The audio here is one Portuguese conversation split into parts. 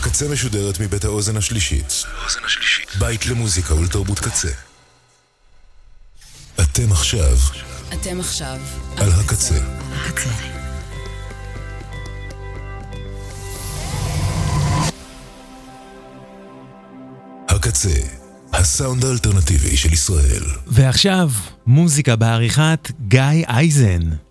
הקצה משודרת מבית האוזן השלישית. בית למוזיקה ולתרבות קצה. אתם עכשיו אתם עכשיו על הקצה. הקצה. הקצה, הסאונד האלטרנטיבי של ישראל. ועכשיו, מוזיקה בעריכת גיא אייזן.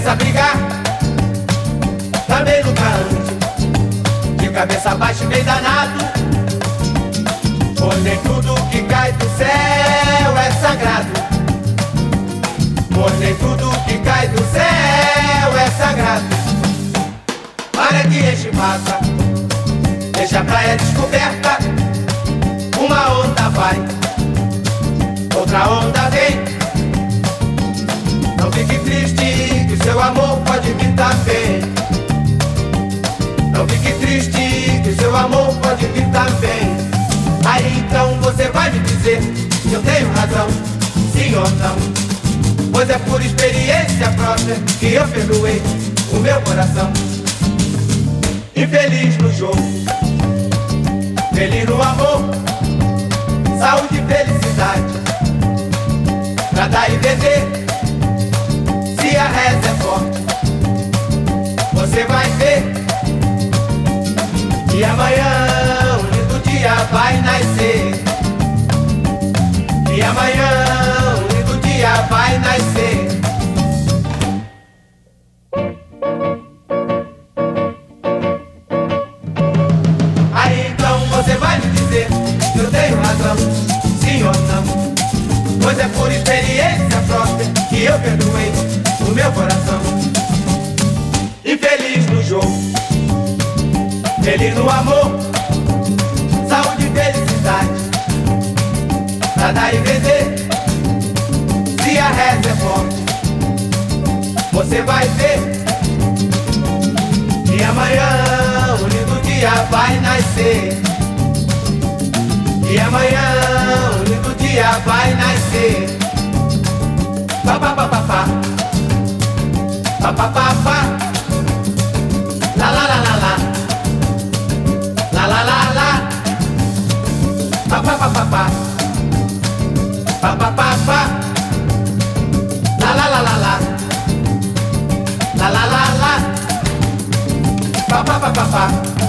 Começa a brigar. Também nunca ande de cabeça baixa e bem danado. Pois nem tudo que cai do céu é sagrado. Pois nem tudo que cai do céu é sagrado. Para que enche massa, deixa a praia descoberta. Uma onda vai, outra onda vem. Não fique triste, que seu amor pode vir também. Não fique triste, que seu amor pode vir também. Aí então você vai me dizer se eu tenho razão, sim ou não. Pois é por experiência própria que eu perdoei o meu coração. Infeliz no jogo, feliz no amor, saúde e felicidade. Pra dar e vender, se a reza é forte, você vai ver. E amanhã um lindo dia vai nascer. E amanhã um lindo dia vai nascer. Dia vai nascer. E amanhã um lindo dia vai nascer. Pa pa pa pa pa. Pa pa pa pa. La la la la la. La la la la. Pa pa pa pa pa. Pa pa pa pa. La la la la la. La la la la. Pa pa pa pa pa.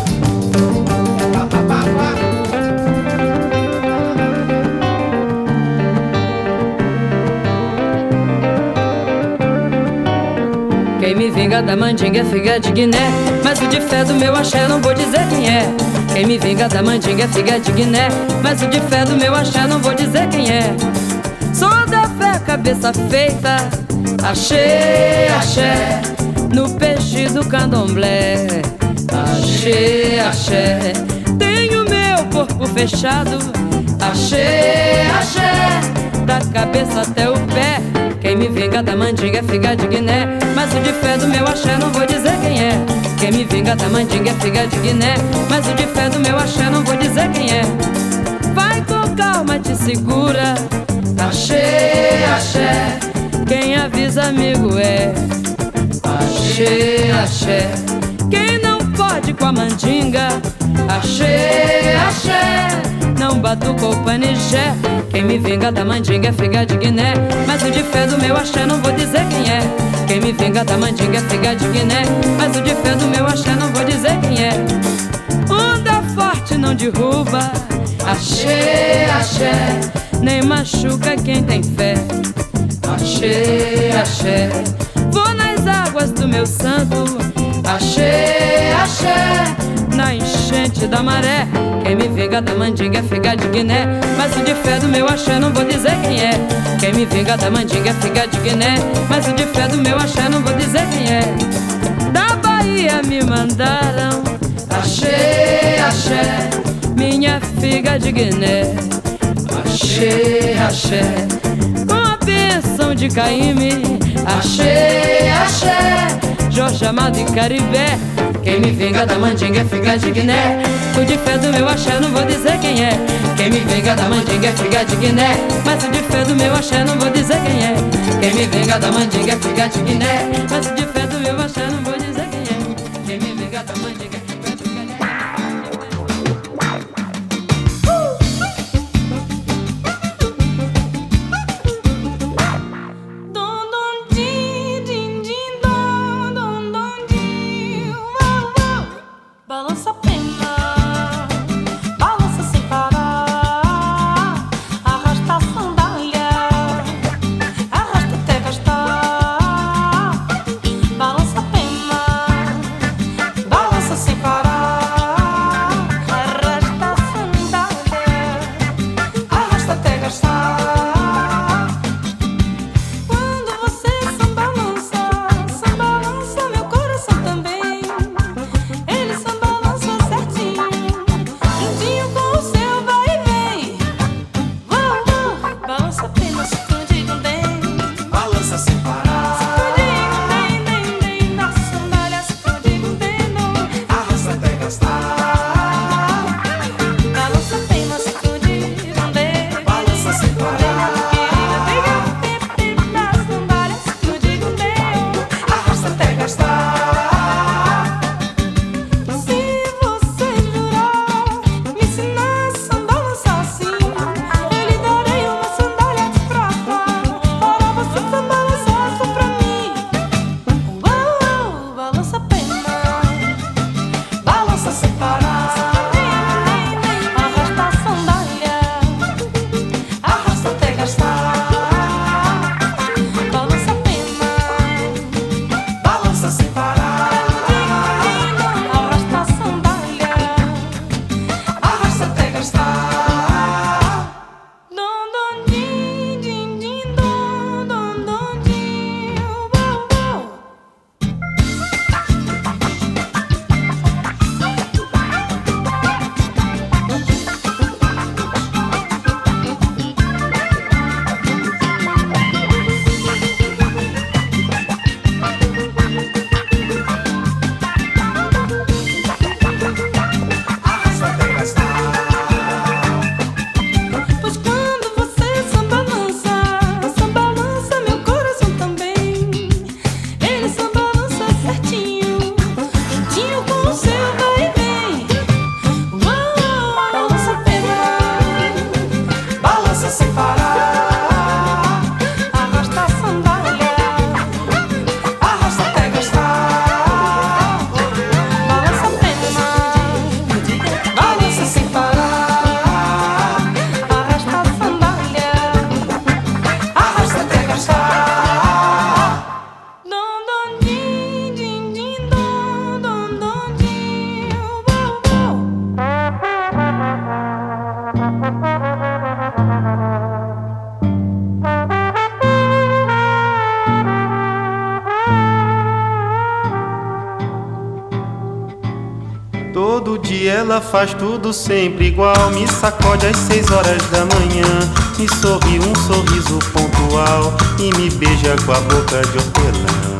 Vinga da mandinga é figa de Guiné. Mas o de fé do meu axé não vou dizer quem é. Quem me vinga da mandinga é figa de Guiné. Mas o de fé do meu axé não vou dizer quem é. Sou da fé, cabeça feita. Achei, axé. No peixe do candomblé. Achei, axé. Tenho meu corpo fechado. Achei, axé. Da cabeça até o pé. Quem me vinga da mandinga é figa de Guiné Mas o de fé do meu axé não vou dizer quem é. Quem me vinga da mandinga é figa de Guiné. Mas o de fé do meu axé não vou dizer quem é. Vai com calma, te segura. Axé, axé Quem avisa amigo é. Axé, axé Quem não pode com a mandinga. Axé, axé Não batuca o panijé Quem me vinga da mandinga é figa de Guiné. Mas o de fé do meu axé não vou dizer quem é Quem me vinga da mandinga é figa de Guiné. Mas fé do meu axé não vou dizer quem é. Onda forte não derruba. Axé, axé Nem machuca quem tem fé. Axé, axé Vou nas águas do meu santo. Axé, axé Enchente da maré. Quem me vinga da mandinga é figa de Guiné. Mas o de fé do meu axé não vou dizer quem é. Quem me vinga da mandinga é figa de Guiné. Mas o de fé do meu axé não vou dizer quem é. Da Bahia me mandaram. Axé, axé Minha figa de Guiné. Axé, axé Com a bênção de Caíme Axé, axé Jorge Amado e Caribé. Quem me vinga da mandinga é figa de Guiné. O de fé do meu axé não vou dizer quem é. Quem me vinga da mandinga é figa de Guiné. Mas o de fé do meu axé não vou dizer quem é. Quem me vinga da mandinga é figa de Guiné. Mas o de faz tudo sempre igual. Me sacode às seis horas da manhã. Me sorri um sorriso pontual. E me beija com a boca de hortelã.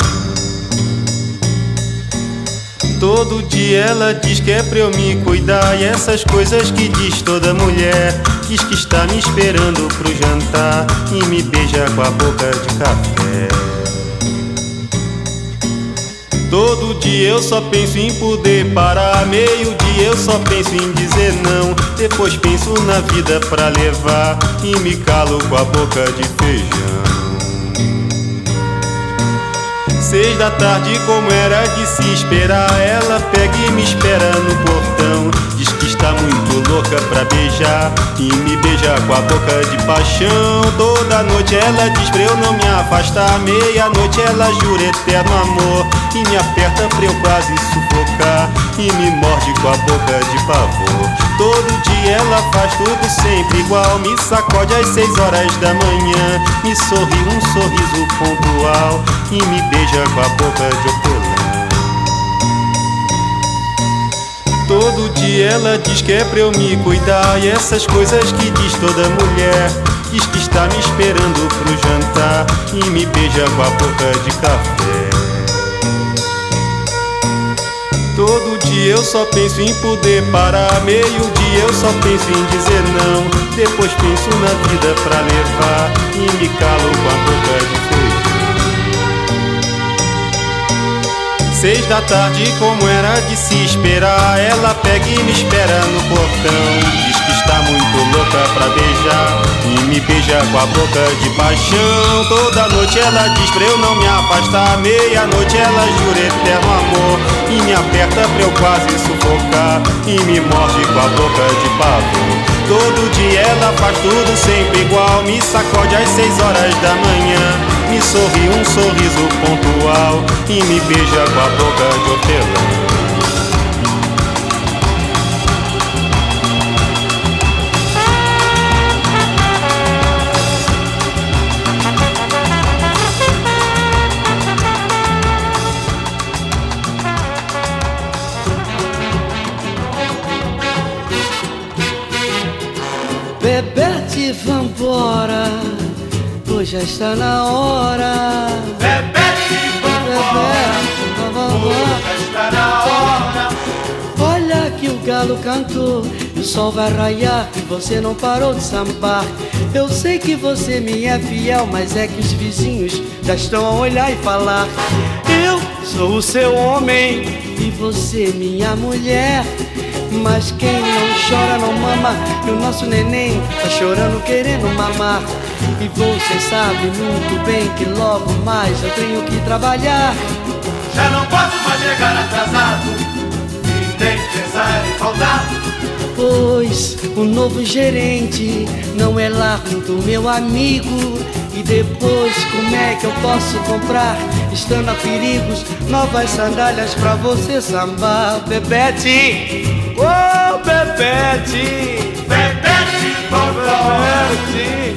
Todo dia ela diz que é pra eu me cuidar. E essas coisas que diz toda mulher. Diz que está me esperando pro jantar. E me beija com a boca de café. Todo dia eu só penso em poder parar. Meio dia eu só penso em dizer não. Depois penso na vida pra levar. E me calo com a boca de feijão. Seis da tarde, como era de se esperar, ela pega e me espera no portão. Diz que está muito louca pra beijar e me beija com a boca de paixão. Toda noite ela diz pra eu não me afastar. Meia-noite ela jura eterno amor e me aperta pra eu quase sufocar e me morde com a boca de pavor. Todo dia ela faz tudo sempre igual, me sacode às seis horas da manhã, me sorri um sorriso pontual e me beija com a boca de hortelã. Todo dia ela diz que é pra eu me cuidar E essas coisas que diz toda mulher Diz que está me esperando pro jantar E me beija com a boca de café Todo dia eu só penso em poder parar. Meio dia eu só penso em dizer não. Depois penso na vida pra levar. E me calo com a boca de feijão Seis da tarde, como era de se esperar, ela pega e me espera no portão. Diz que está muito louca pra beijar e me beija com a boca de paixão. Toda noite ela diz pra eu não me afastar. Meia-noite ela jura eterno amor e me aperta pra eu quase sufocar e me morde com a boca de pavor. Todo dia ela faz tudo sempre igual, me sacode às seis horas da manhã. Me sorri um sorriso pontual e me beija com a boca de hortelã. Bebete, vambora, pois já está na hora. Bebete, Bebete, vambora. já está na hora. Olha que o galo cantou e o sol vai raiar e você não parou de sambar. Eu sei que você me é fiel, mas é que os vizinhos já estão a olhar e falar. Eu sou o seu homem e você minha mulher. Mas quem não chora não mama e o nosso neném tá chorando querendo mamar. E você sabe muito bem que logo mais eu tenho que trabalhar. Já não posso mais chegar atrasado e nem pensar em faltar. Pois o novo gerente não é lá muito meu amigo. E depois, como é que eu posso comprar, estando a perigos, novas sandálias pra você sambar? Bebete, oh Bebete, Bebete, Bebete,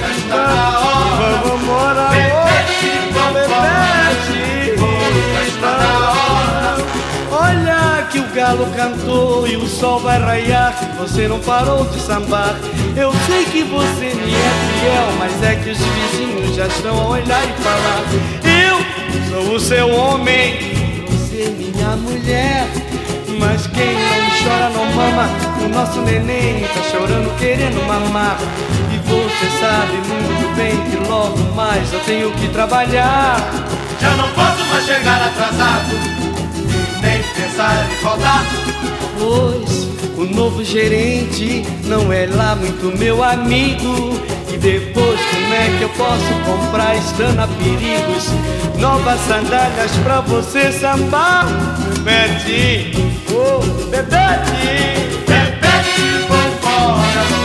já está na hora. vamos morar, Bebete, Bebete, que o galo cantou e o sol vai raiar você não parou de sambar. Eu sei que você me é fiel, mas é que os vizinhos já estão a olhar e falar. Eu sou o seu homem, você minha mulher. Mas quem não chora não mama, o nosso neném tá chorando querendo mamar. E você sabe muito bem que logo mais eu tenho que trabalhar. Já não posso mais chegar atrasado faltar. Pois o novo gerente não é lá muito meu amigo. E depois, como é que eu posso comprar, estando a perigos, novas sandálias pra você sambar? Bebete, oh, Bebete, Bebete, vambora, já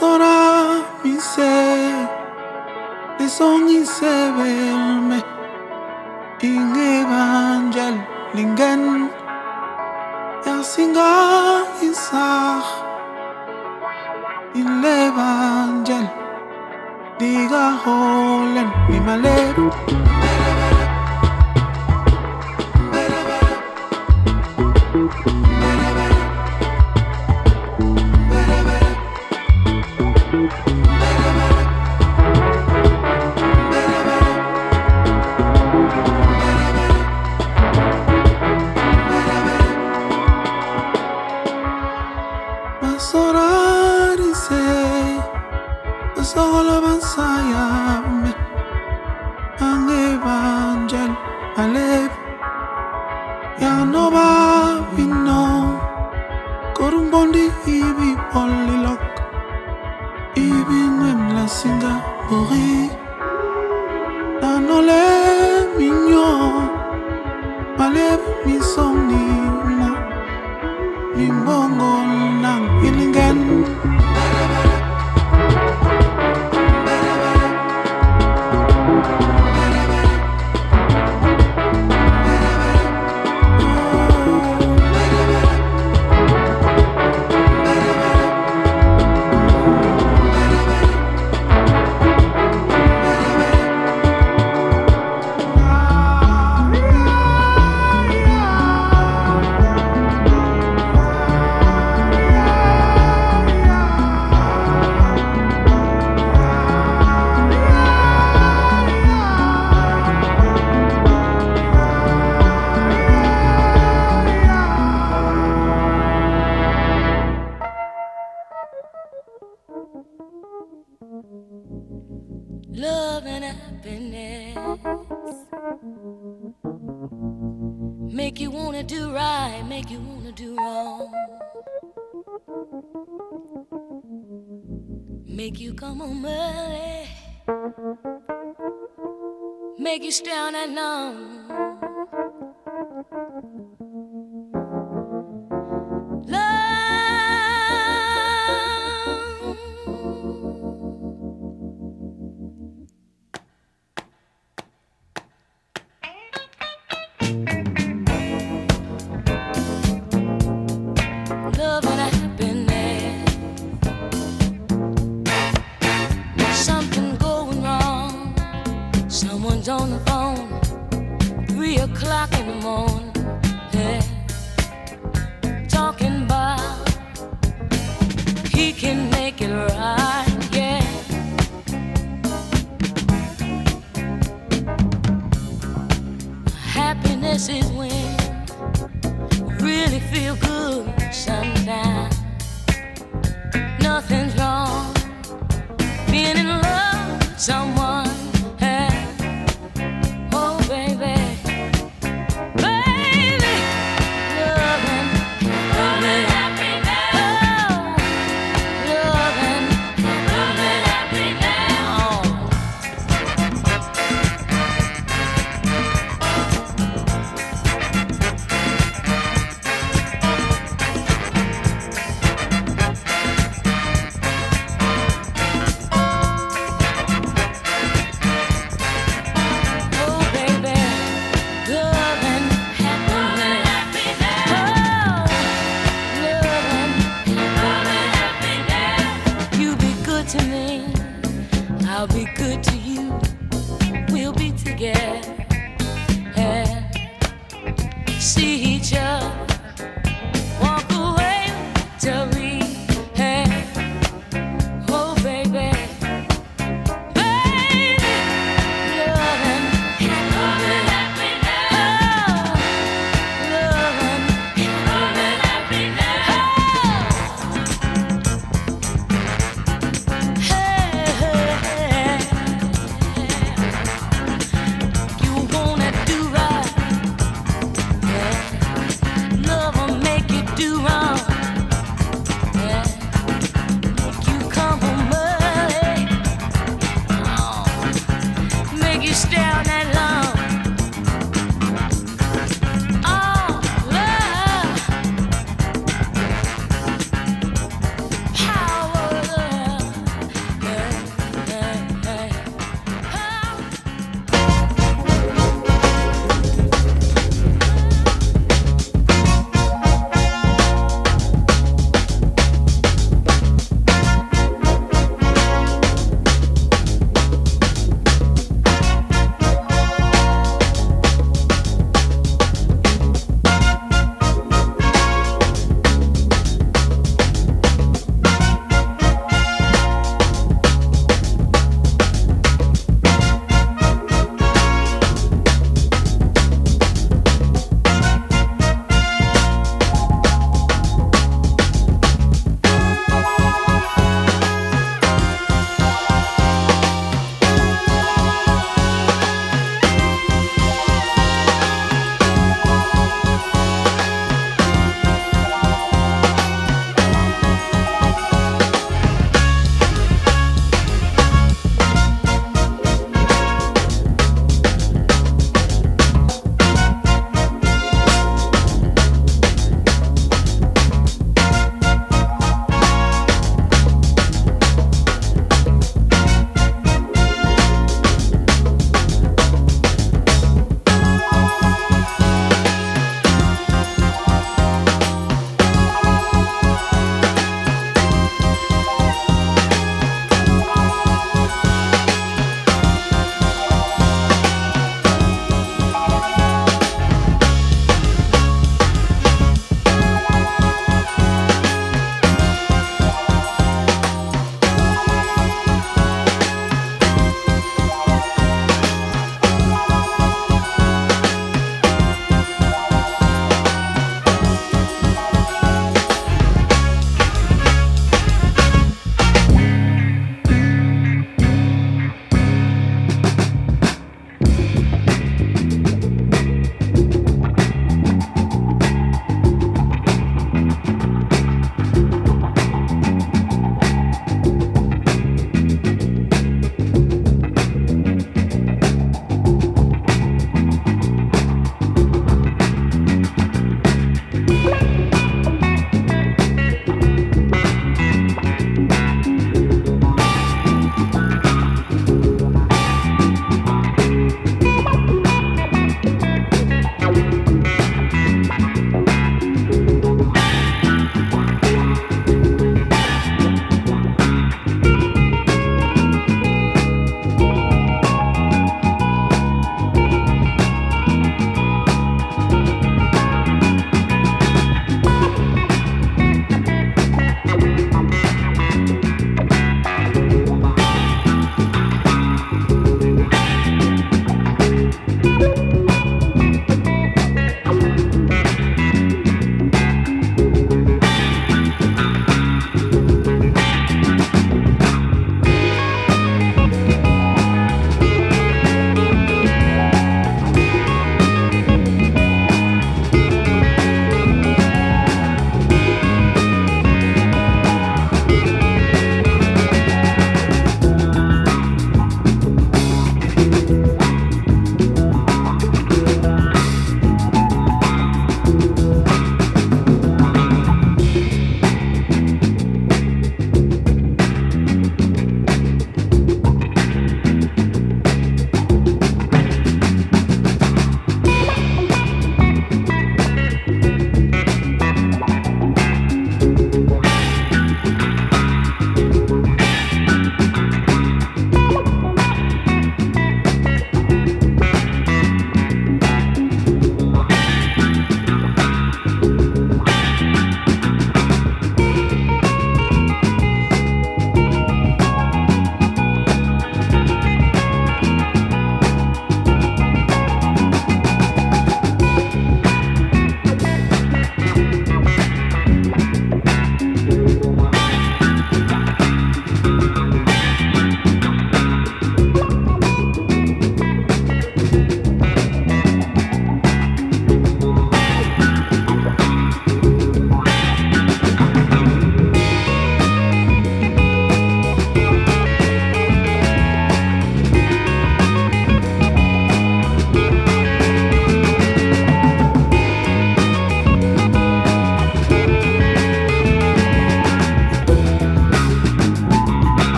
sonra bize ne son sevilme in evangelingen yasinga isah in evangel diga holen mi malep Make you come home early. Make you stay on that long. Someone's on the phone. Three o'clock in the morning. Yeah. Talking about he can make it right. Yeah. Happiness is when you really feel good sometimes. Nothing's wrong being in love with someone.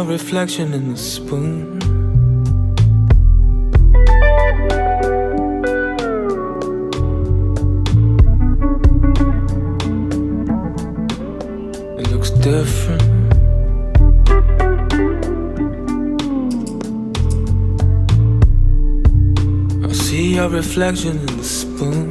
your reflection in the spoon. It looks different. I see your reflection in the spoon.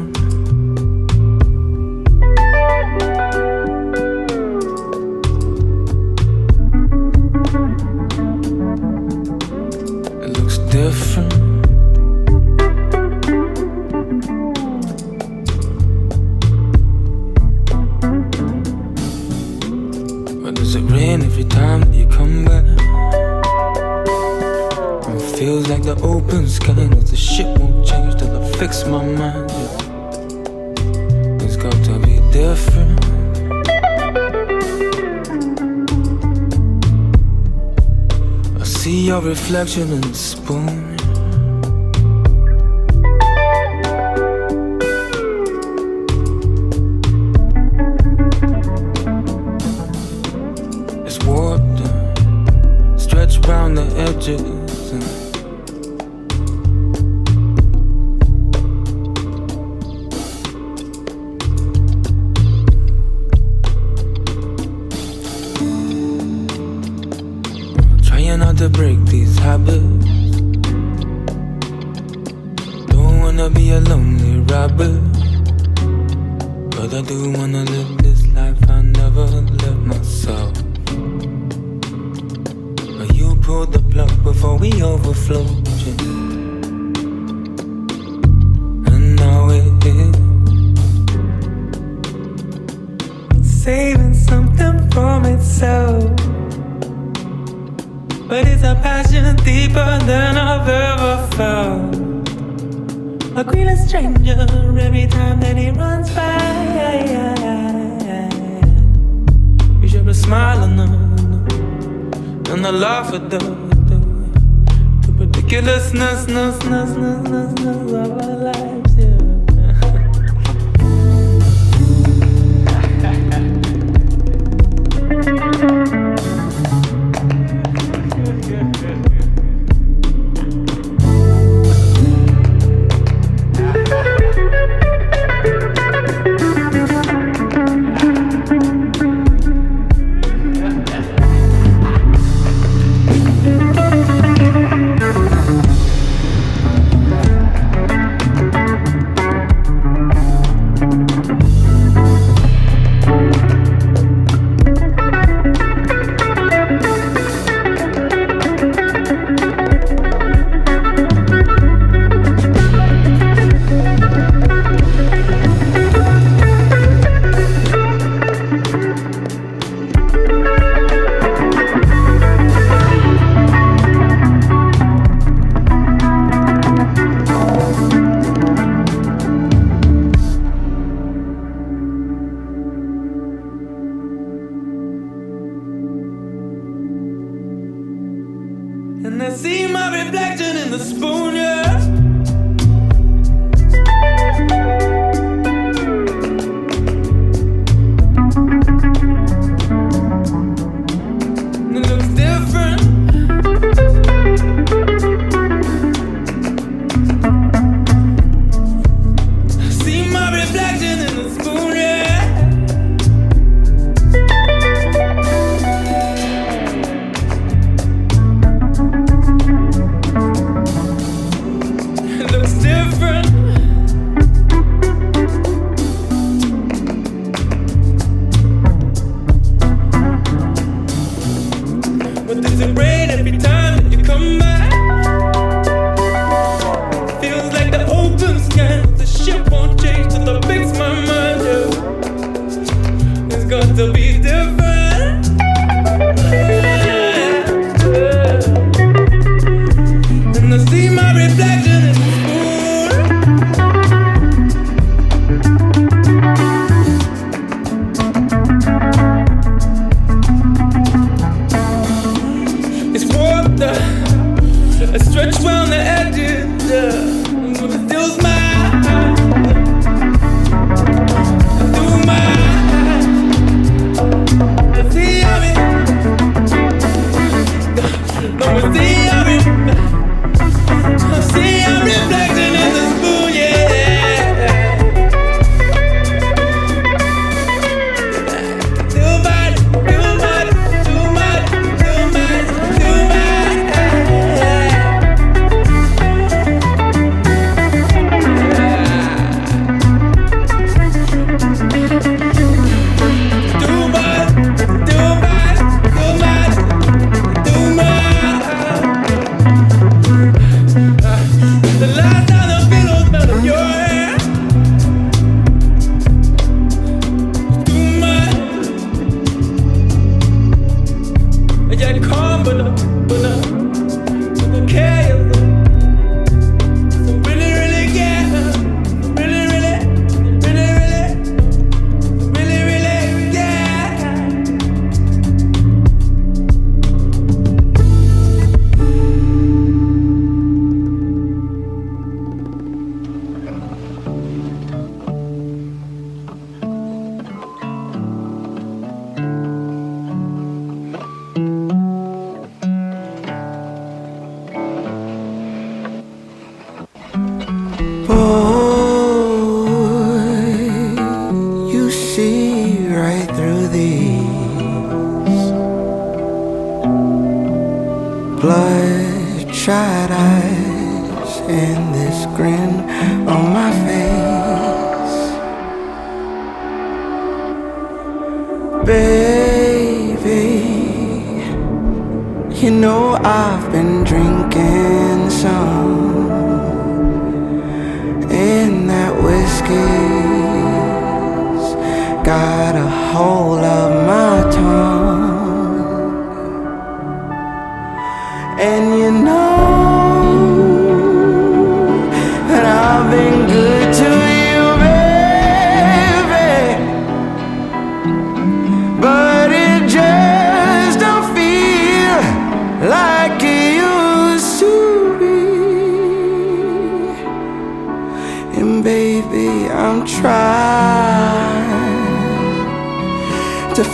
reflection in the spoon. stretch round the edges.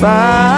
fire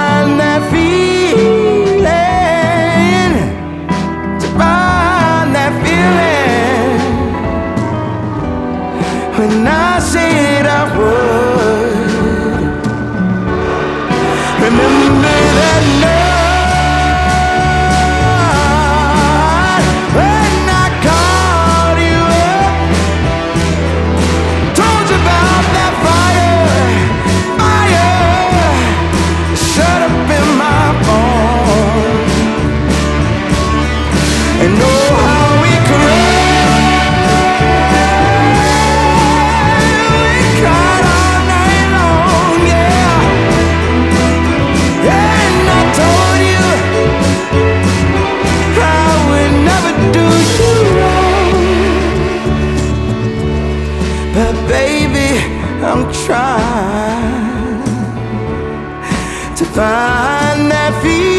to find that feeling.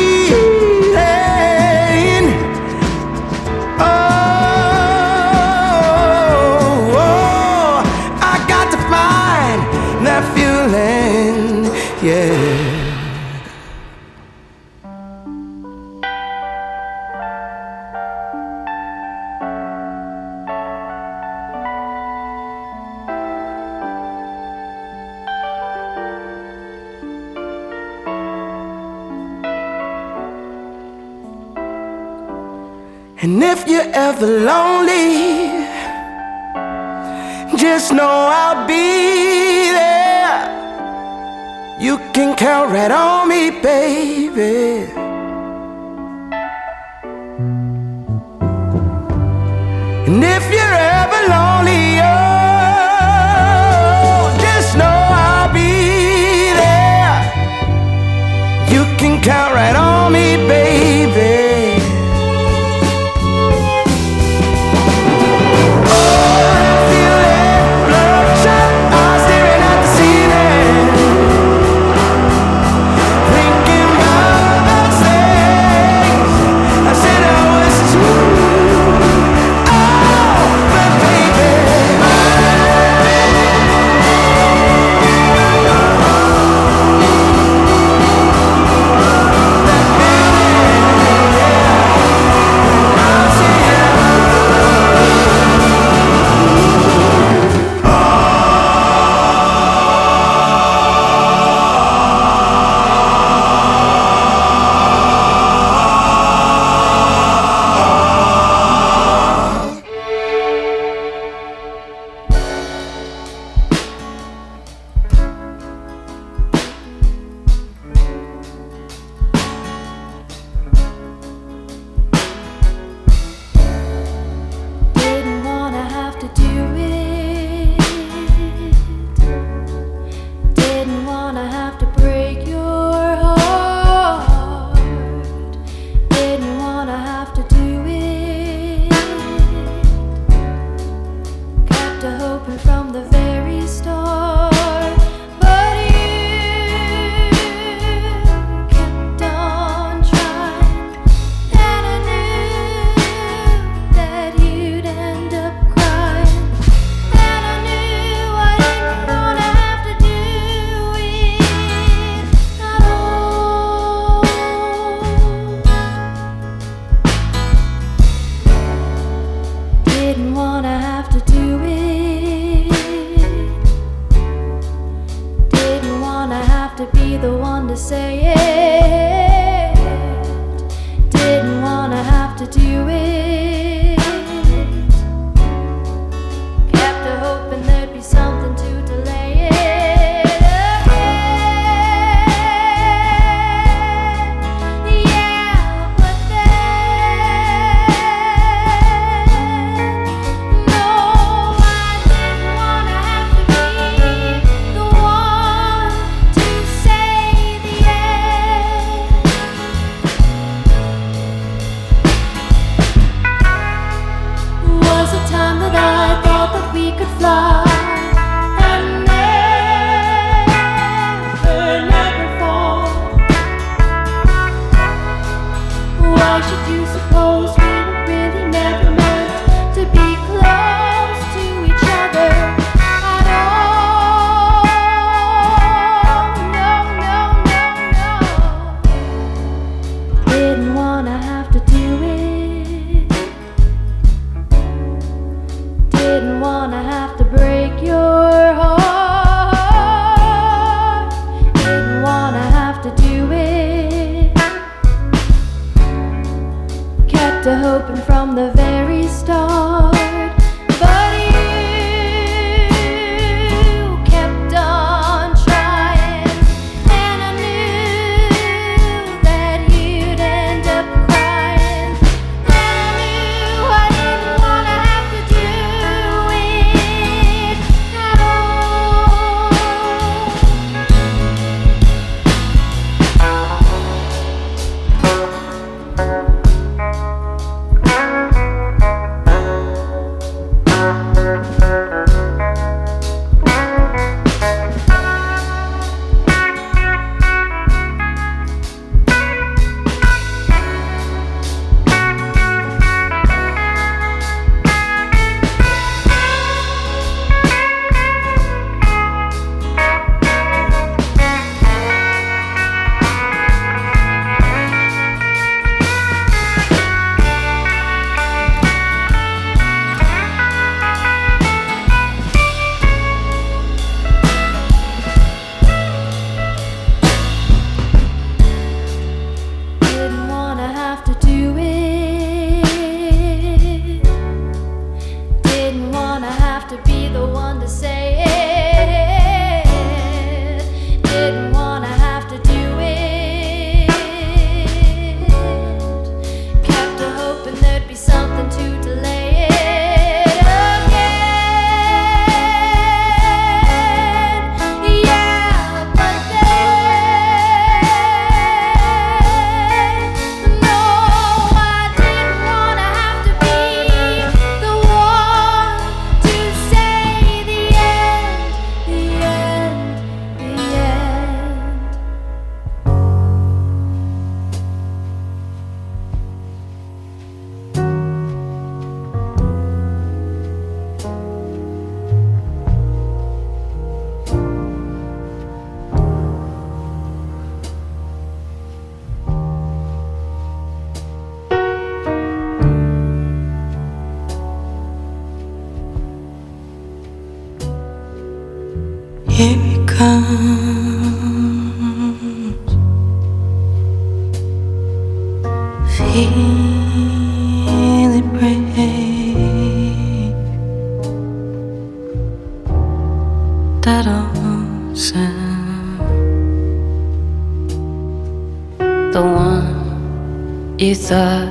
Thought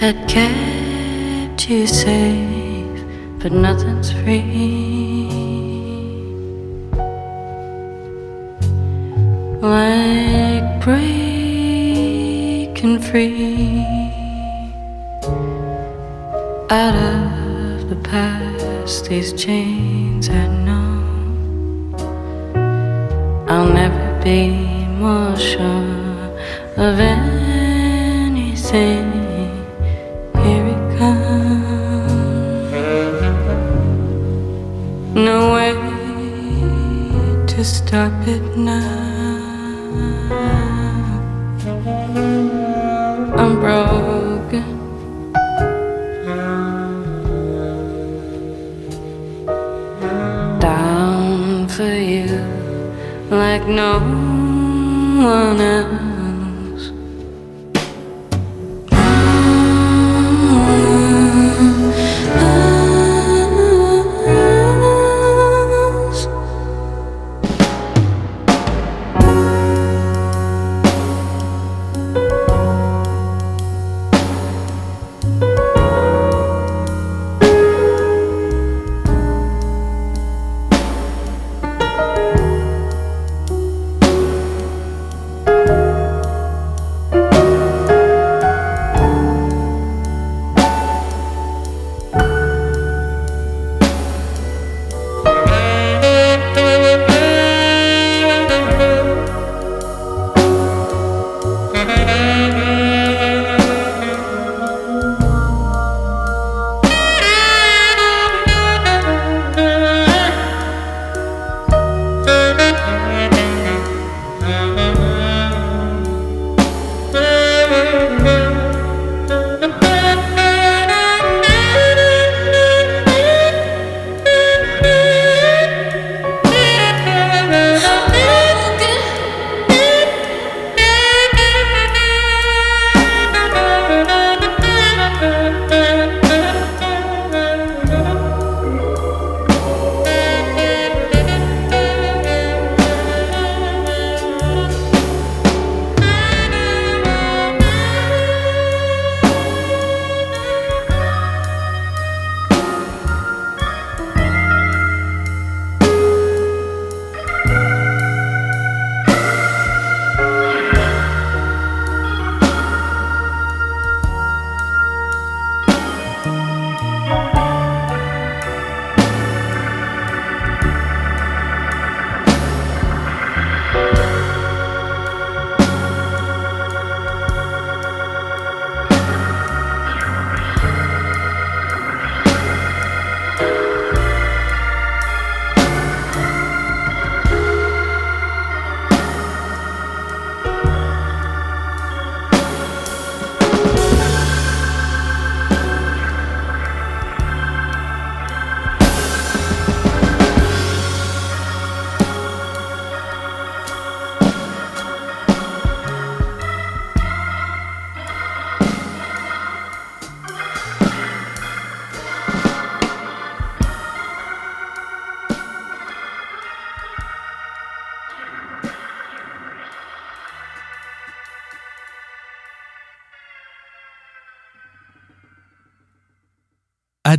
had kept you safe, but nothing's free. Like breaking free out of the past, these chains I know I'll never be more sure of it here it comes no way to stop it now i'm broken down for you like no one else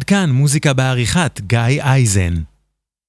כאן מוזיקה בעריכת גיא אייזן.